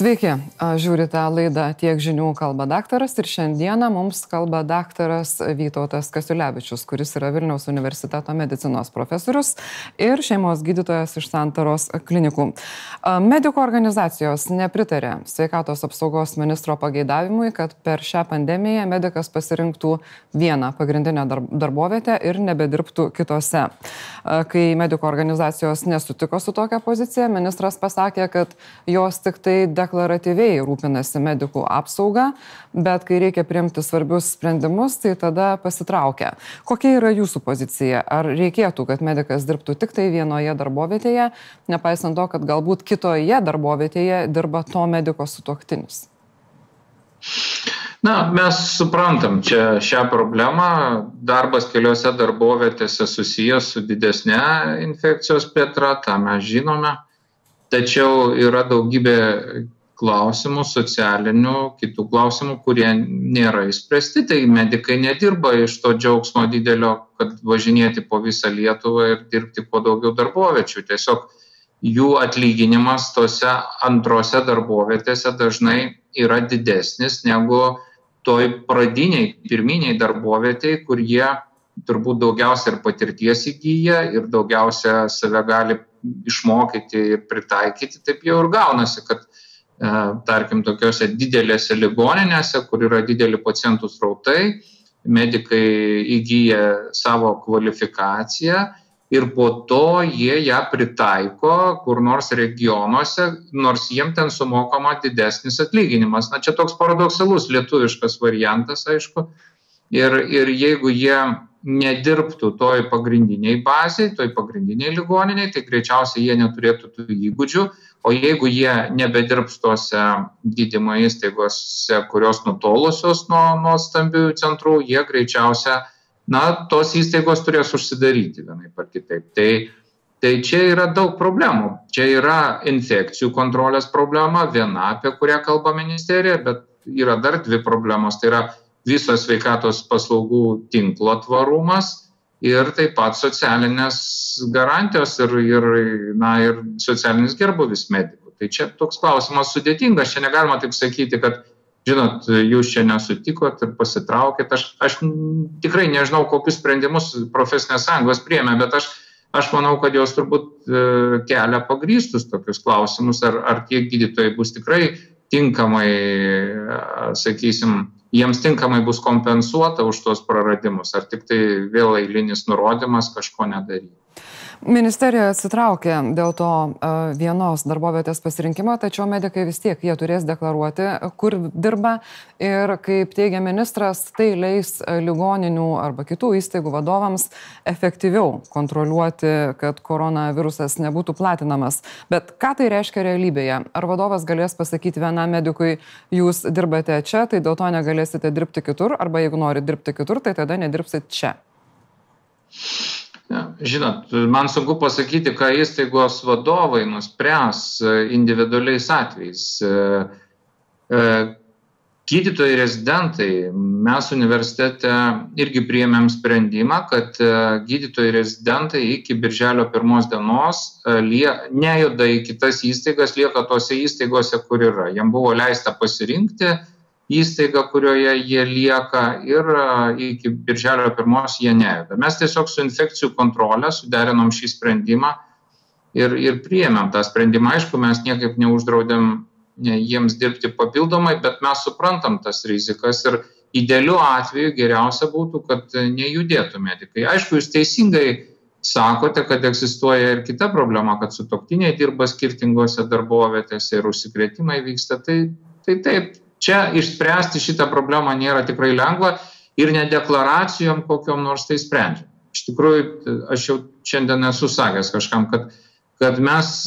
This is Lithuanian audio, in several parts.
Sveiki, žiūrite laidą Tiek žinių kalba daktaras ir šiandieną mums kalba daktaras Vytautas Kasiulevičius, kuris yra Vilniaus universiteto medicinos profesorius ir šeimos gydytojas iš Santaros klinikų. Medikų organizacijos nepritarė sveikatos apsaugos ministro pageidavimui, kad per šią pandemiją medikas pasirinktų vieną pagrindinę darbovietę ir nebedirbtų kitose. Kai medikų organizacijos nesutiko su tokia pozicija, ministras pasakė, kad jos tik tai deklaratyviai rūpinasi medikų apsauga, bet kai reikia priimti svarbius sprendimus, tai tada pasitraukia. Kokia yra jūsų pozicija? Ar reikėtų, kad medikas dirbtų tik tai vienoje darbovietėje, nepaisant to, kad galbūt kitoje darbovietėje dirba to mediko sutuoktinis? Na, mes suprantam čia šią problemą. Darbas keliose darbovietėse susijęs su didesnė infekcijos plėtra, tą mes žinome tačiau yra daugybė klausimų socialinių kitų klausimų kurie nėra išspręsti. Tai medikai nedirba iš to džiaugsmo didelio kad važinėti po visą lietuvą ir dirbti kuo daugiau darboviečių tiesiog jų atlyginimas tose antrose darbovietėse dažnai yra didesnis negu toj pradinėj pirminėj darbovietėj kur jie turbūt daugiausia ir patirties įgyja ir daugiausia save gali išmokyti ir pritaikyti, taip jau ir gaunasi, kad tarkim tokiuose didelėse ligoninėse, kur yra dideli pacientų srautai, medikai įgyja savo kvalifikaciją ir po to jie ją pritaiko kur nors regionuose, nors jiem ten sumokama didesnis atlyginimas. Na čia toks paradoksalus lietuviškas variantas, aišku. Ir, ir jeigu jie nedirbtų toj pagrindinėj bazėj toj pagrindinėj ligoninėj tai greičiausiai jie neturėtų tų įgūdžių o jeigu jie nebedirbs tose gydymo įstaigose kurios nutolusios nuo nuo stambiųjų centrų jie greičiausia na tos įstaigos turės užsidaryti vienaip ar kitaip. Tai tai čia yra daug problemų. Čia yra infekcijų kontrolės problema viena apie kurią kalba ministerija bet yra dar dvi problemos. Tai yra viso sveikatos paslaugų tinklo tvarumas ir taip pat socialinės garantijos ir ir na ir socialinis gerbūvis medikų. Tai čia toks klausimas sudėtingas. Čia negalima taip sakyti kad žinot jūs čia nesutikot ir pasitraukėt. Aš aš tikrai nežinau kokius sprendimus profesinės sąjungos priėmė bet aš aš manau kad jos turbūt e, kelia pagrįstus tokius klausimus ar ar tie gydytojai bus tikrai tinkamai sakysim jiems tinkamai bus kompensuota už tuos praradimus ar tiktai vėl eilinis nurodymas kažko nedaryti Ministerija atsitraukė dėl to vienos darbovietės pasirinkimo, tačiau medikai vis tiek jie turės deklaruoti, kur dirba ir, kaip teigia ministras, tai leis ligoninių arba kitų įstaigų vadovams efektyviau kontroliuoti, kad koronavirusas nebūtų platinamas. Bet ką tai reiškia realybėje? Ar vadovas galės pasakyti vienam medikui, jūs dirbate čia, tai dėl to negalėsite dirbti kitur, arba jeigu nori dirbti kitur, tai tada nedirbsit čia? Žinot, man sunku pasakyti, ką įstaigos vadovai nuspręs e, individualiais atvejais. E, e, gydytojai rezidentai, mes universitete irgi priėmėm sprendimą, kad gydytojai rezidentai iki birželio pirmos dienos lie, nejuda į kitas įstaigas, lieka tose įstaigose, kur yra. Jam buvo leista pasirinkti įstaigą kurioje jie lieka ir iki birželio pirmos jie nejuda. Mes tiesiog su infekcijų kontrole suderinom šį sprendimą ir ir priėmėm tą sprendimą. Aišku mes niekaip neuždraudėm jiems dirbti papildomai bet mes suprantam tas rizikas ir idealiu atveju geriausia būtų kad nejudėtų medikai. Aišku jūs teisingai sakote kad egzistuoja ir kita problema kad sutuoktiniai dirba skirtingose darbovietėse ir užsikrėtimai vyksta. Tai tai taip čia išspręsti šitą problemą nėra tikrai lengva ir ne deklaracijom kokiom nors tai sprendžiam. Iš tikrųjų aš jau šiandien esu sakęs kažkam kad kad mes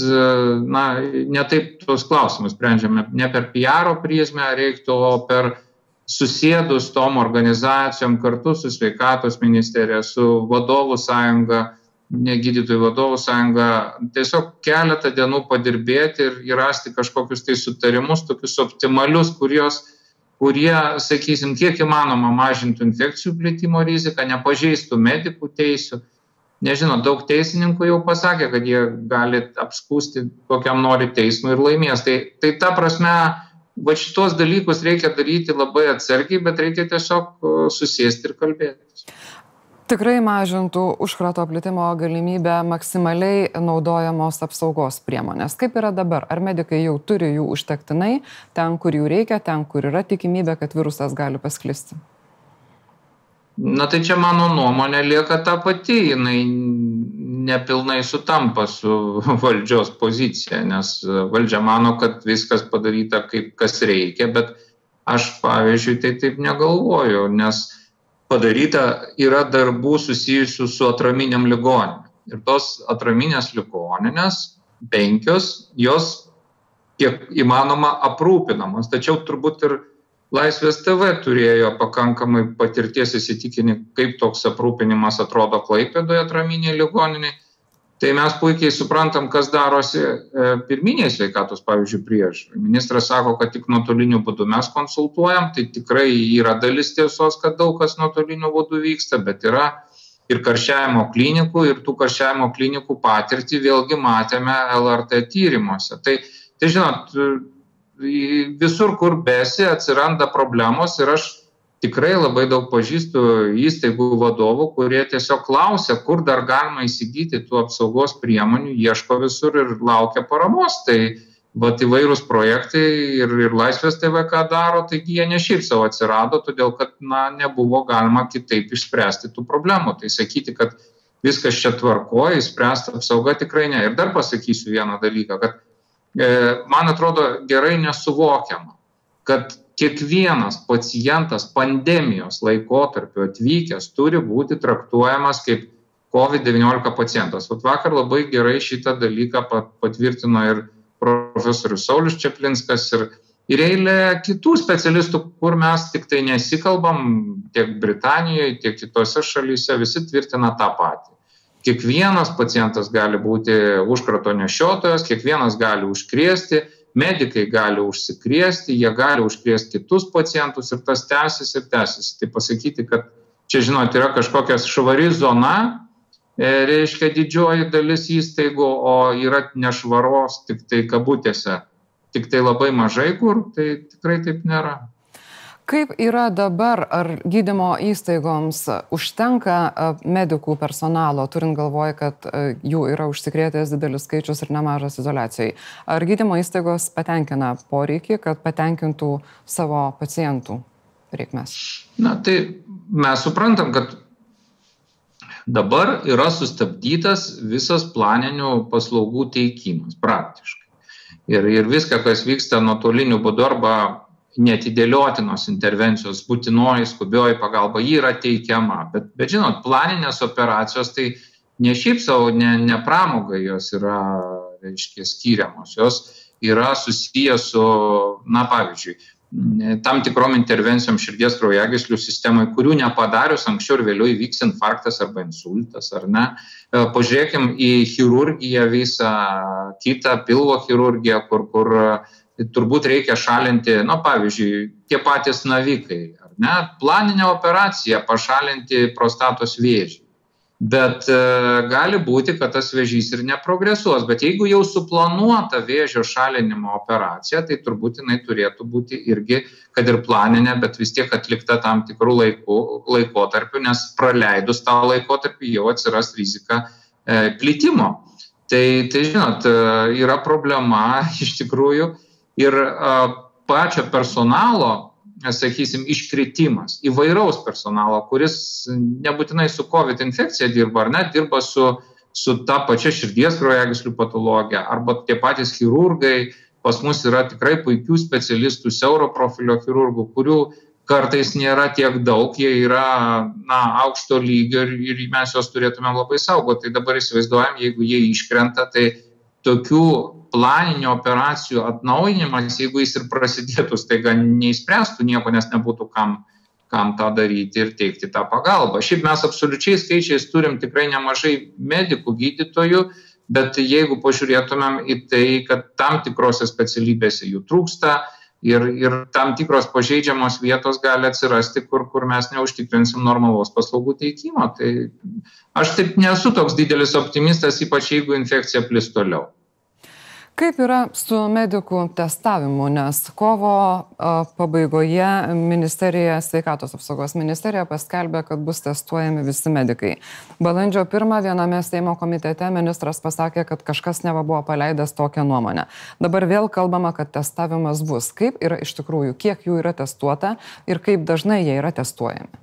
na ne taip tuos klausimus sprendžiame ne per piaro prizmę reiktų o per susėdus tom organizacijom kartu su sveikatos ministerija su vadovų sąjunga ne gydytojų vadovų sąjunga tiesiog keletą dienų padirbėti ir ir rasti kažkokius tai sutarimus tokius optimalius kuriuos kurie sakysim kiek įmanoma mažintų infekcijų plitimo riziką nepažeistų medikų teisių nežinau, daug teisininkų jau pasakė, kad jie gali apskūsti kokiam nori teismui ir laimės. Tai, tai ta prasme, va šitos dalykus reikia daryti labai atsargiai, bet reikia tiesiog susėsti ir kalbėti. Tikrai mažintų užkrato plitimo galimybę maksimaliai naudojamos apsaugos priemonės. Kaip yra dabar? Ar medikai jau turi jų užtektinai, ten, kur jų reikia, ten, kur yra tikimybė, kad virusas gali pasklisti? Na tai čia mano nuomonė lieka ta pati, jinai nepilnai sutampa su valdžios pozicija, nes valdžia mano, kad viskas padaryta kaip kas reikia, bet aš pavyzdžiui tai taip negalvoju, nes padaryta yra darbų susijusių su atraminiam ligoninėm. Ir tos atraminės ligoninės, penkios, jos kiek įmanoma aprūpinamos, tačiau turbūt ir Laisvės TV turėjo pakankamai patirties įsitikinti, kaip toks aprūpinimas atrodo Klaipėdoje atraminiai ligoniniai. Tai mes puikiai suprantam, kas darosi e, pirminiai sveikatos, pavyzdžiui, prieš. Ministras sako, kad tik nuotoliniu būdu mes konsultuojam, tai tikrai yra dalis tiesos, kad daug kas nuotoliniu būdu vyksta, bet yra ir karščiavimo klinikų, ir tų karščiavimo klinikų patirtį vėlgi matėme LRT tyrimuose. Tai, tai žinot, visur, kur besi, atsiranda problemos ir aš tikrai labai daug pažįstu įstaigų vadovų, kurie tiesiog klausia, kur dar galima įsigyti tų apsaugos priemonių, ieško visur ir laukia paramos. Tai vat įvairūs projektai ir, ir Laisvės TV ką daro, taigi jie ne šiaip savo atsirado, todėl kad na, nebuvo galima kitaip išspręsti tų problemų. Tai sakyti, kad viskas čia tvarkoja, įspręsta apsauga tikrai ne. Ir dar pasakysiu vieną dalyką, kad E, man atrodo gerai nesuvokiama, kad kiekvienas pacientas pandemijos laikotarpiu atvykęs turi būti traktuojamas kaip COVID-19 pacientas. Vat vakar labai gerai šitą dalyką patvirtino ir profesorius Saulis Čeplinskas ir, ir eilė kitų specialistų, kur mes tik tai nesikalbam tiek Britanijoje, tiek kitose šalyse, visi tvirtina tą patį kiekvienas pacientas gali būti užkrato nešiotojas, kiekvienas gali užkrėsti, medikai gali užsikrėsti, jie gali užkrėsti kitus pacientus ir tas tęsis ir tęsis. Tai pasakyti, kad čia, žinot, yra kažkokia švari zona, e, reiškia didžioji dalis įstaigų, o yra nešvaros tik tai kabutėse, tik tai labai mažai kur, tai tikrai taip nėra. Kaip yra dabar, ar gydymo įstaigoms užtenka e, medikų personalo, turint galvoje, kad e, jų yra užsikrėtęs didelis skaičius ir nemažas izolacijai? Ar gydymo įstaigos patenkina poreikį, kad patenkintų savo pacientų reikmes? Na tai mes suprantam, kad dabar yra sustabdytas visas planinių paslaugų teikimas praktiškai. Ir, ir viską, kas vyksta nuotoliniu būdu arba neatidėliotinos intervencijos, būtinoji, skubioji pagalba, ji yra teikiama. Bet, bet žinot, planinės operacijos tai ne šiaip savo, ne, ne pramogai jos yra, reiškia, skiriamos. Jos yra susijęs su, na pavyzdžiui, tam tikrom intervencijom širdies kraujagyslių sistemai, kurių nepadarius anksčiau ir vėliau įvyks infarktas arba insultas, ar ne. E, pažiūrėkim į chirurgiją visą, kitą pilvo chirurgiją, kur, kur turbūt reikia šalinti, na, pavyzdžiui, tie patys navikai, ar ne, planinę operaciją pašalinti prostatos vėžį. Bet e, gali būti, kad tas vėžys ir neprogresuos. Bet jeigu jau suplanuota vėžio šalinimo operacija, tai turbūt jinai turėtų būti irgi, kad ir planinė, bet vis tiek atlikta tam tikrų laikų, laikotarpių, nes praleidus tą laikotarpį jau atsiras rizika e, plitimo. Tai, tai žinot, e, yra problema iš tikrųjų ir pačio personalo, sakysim, iškritimas, įvairaus personalo, kuris nebūtinai su COVID infekcija dirba, ar net dirba su, su ta pačia širdies kraujagyslių patologija, arba tie patys chirurgai, pas mus yra tikrai puikių specialistų, siauro profilio chirurgų, kurių kartais nėra tiek daug, jie yra na, aukšto lygio ir, ir mes juos turėtume labai saugoti. Tai dabar įsivaizduojam, jeigu jie iškrenta, tai tokių planinių operacijų atnaujinimas, jeigu jis ir prasidėtų, staiga neįspręstų nieko, nes nebūtų kam, kam tą daryti ir teikti tą pagalbą. Šiaip mes absoliučiai skaičiais turim tikrai nemažai medikų, gydytojų, bet jeigu pažiūrėtumėm į tai, kad tam tikrose specialybėse jų trūksta, ir, ir tam tikros pažeidžiamos vietos gali atsirasti, kur, kur mes neužtikrinsim normalaus paslaugų teikimo. Tai aš taip nesu toks didelis optimistas, ypač jeigu infekcija plis toliau. Kaip yra su medikų testavimu, nes kovo pabaigoje ministerija, sveikatos apsaugos ministerija paskelbė, kad bus testuojami visi medikai. Balandžio pirmą viename Seimo komitete ministras pasakė, kad kažkas neva buvo paleidęs tokią nuomonę. Dabar vėl kalbama, kad testavimas bus. Kaip yra iš tikrųjų, kiek jų yra testuota ir kaip dažnai jie yra testuojami?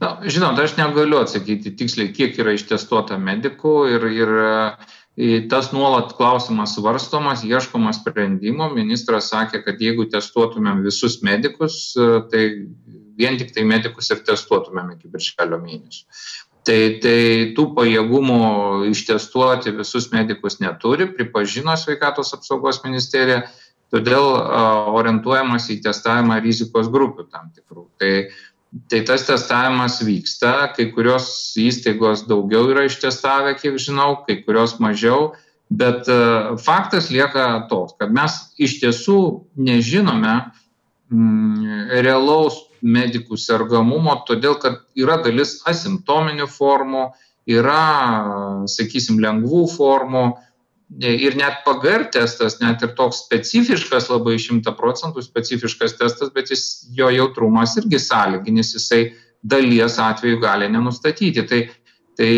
Na, žinot, aš negaliu atsakyti tiksliai, kiek yra ištestuota medikų ir, ir Tas nuolat klausimas svarstomas, ieškoma sprendimo. Ministras sakė, kad jeigu testuotumėm visus medikus, tai vien tik tai medikus ir testuotumėm iki birželio mėnesio. Tai, tai tų pajėgumų ištestuoti visus medikus neturi, pripažino sveikatos apsaugos ministerija, todėl orientuojamas į testavimą rizikos grupių tam tikrų. Tai tai tas testavimas vyksta, kai kurios įstaigos daugiau yra ištestavę, kiek žinau, kai kurios mažiau, bet e, faktas lieka toks, kad mes iš tiesų nežinome mm, realaus medikų sergamumo, todėl kad yra dalis asimptominių formų, yra, sakysim, lengvų formų, ir net PGR testas, net ir toks specifiškas, labai šimta procentų specifiškas testas, bet jis, jo jautrumas irgi sąlyginis, jisai dalies atveju gali nenustatyti. Tai, tai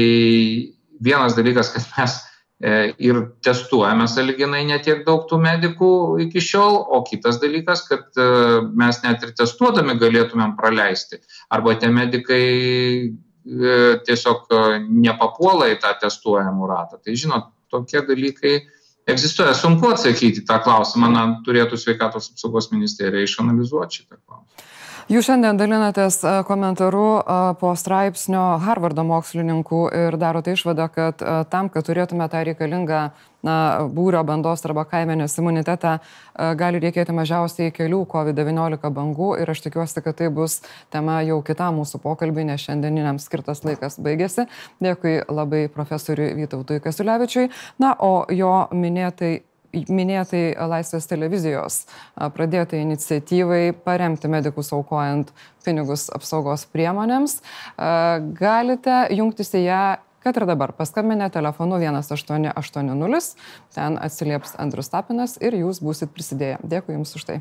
vienas dalykas, kad mes e, ir testuojame sąlyginai netiek daug tų medikų iki šiol, o kitas dalykas, kad e, mes net ir testuodami galėtumėm praleisti. Arba tie medikai e, tiesiog nepapuola į tą testuojamų ratą. Tai žinot, tokie dalykai egzistuoja. Sunku atsakyti tą klausimą, na, turėtų sveikatos apsaugos ministerija išanalizuoti šitą klausimą. Jūs šiandien dalinatės komentaru po straipsnio Harvardo mokslininkų ir darote išvadą, kad tam, kad turėtume tą reikalingą na, būrio bandos arba kaimenės imunitetą, gali reikėti mažiausiai kelių COVID-19 bangų ir aš tikiuosi, kad tai bus tema jau kitam mūsų pokalbiui, nes šiandieniniam skirtas laikas baigėsi. Dėkui labai profesoriui Vytautui Kasiulevičiui. Na, o jo minėtai minėtai Laisvės televizijos pradėtai iniciatyvai paremti medikus aukojant pinigus apsaugos priemonėms. Galite jungtis į ją kad ir dabar paskambinę telefonu 1880, ten atsilieps Andrius Tapinas ir jūs būsit prisidėję. Dėkui Jums už tai.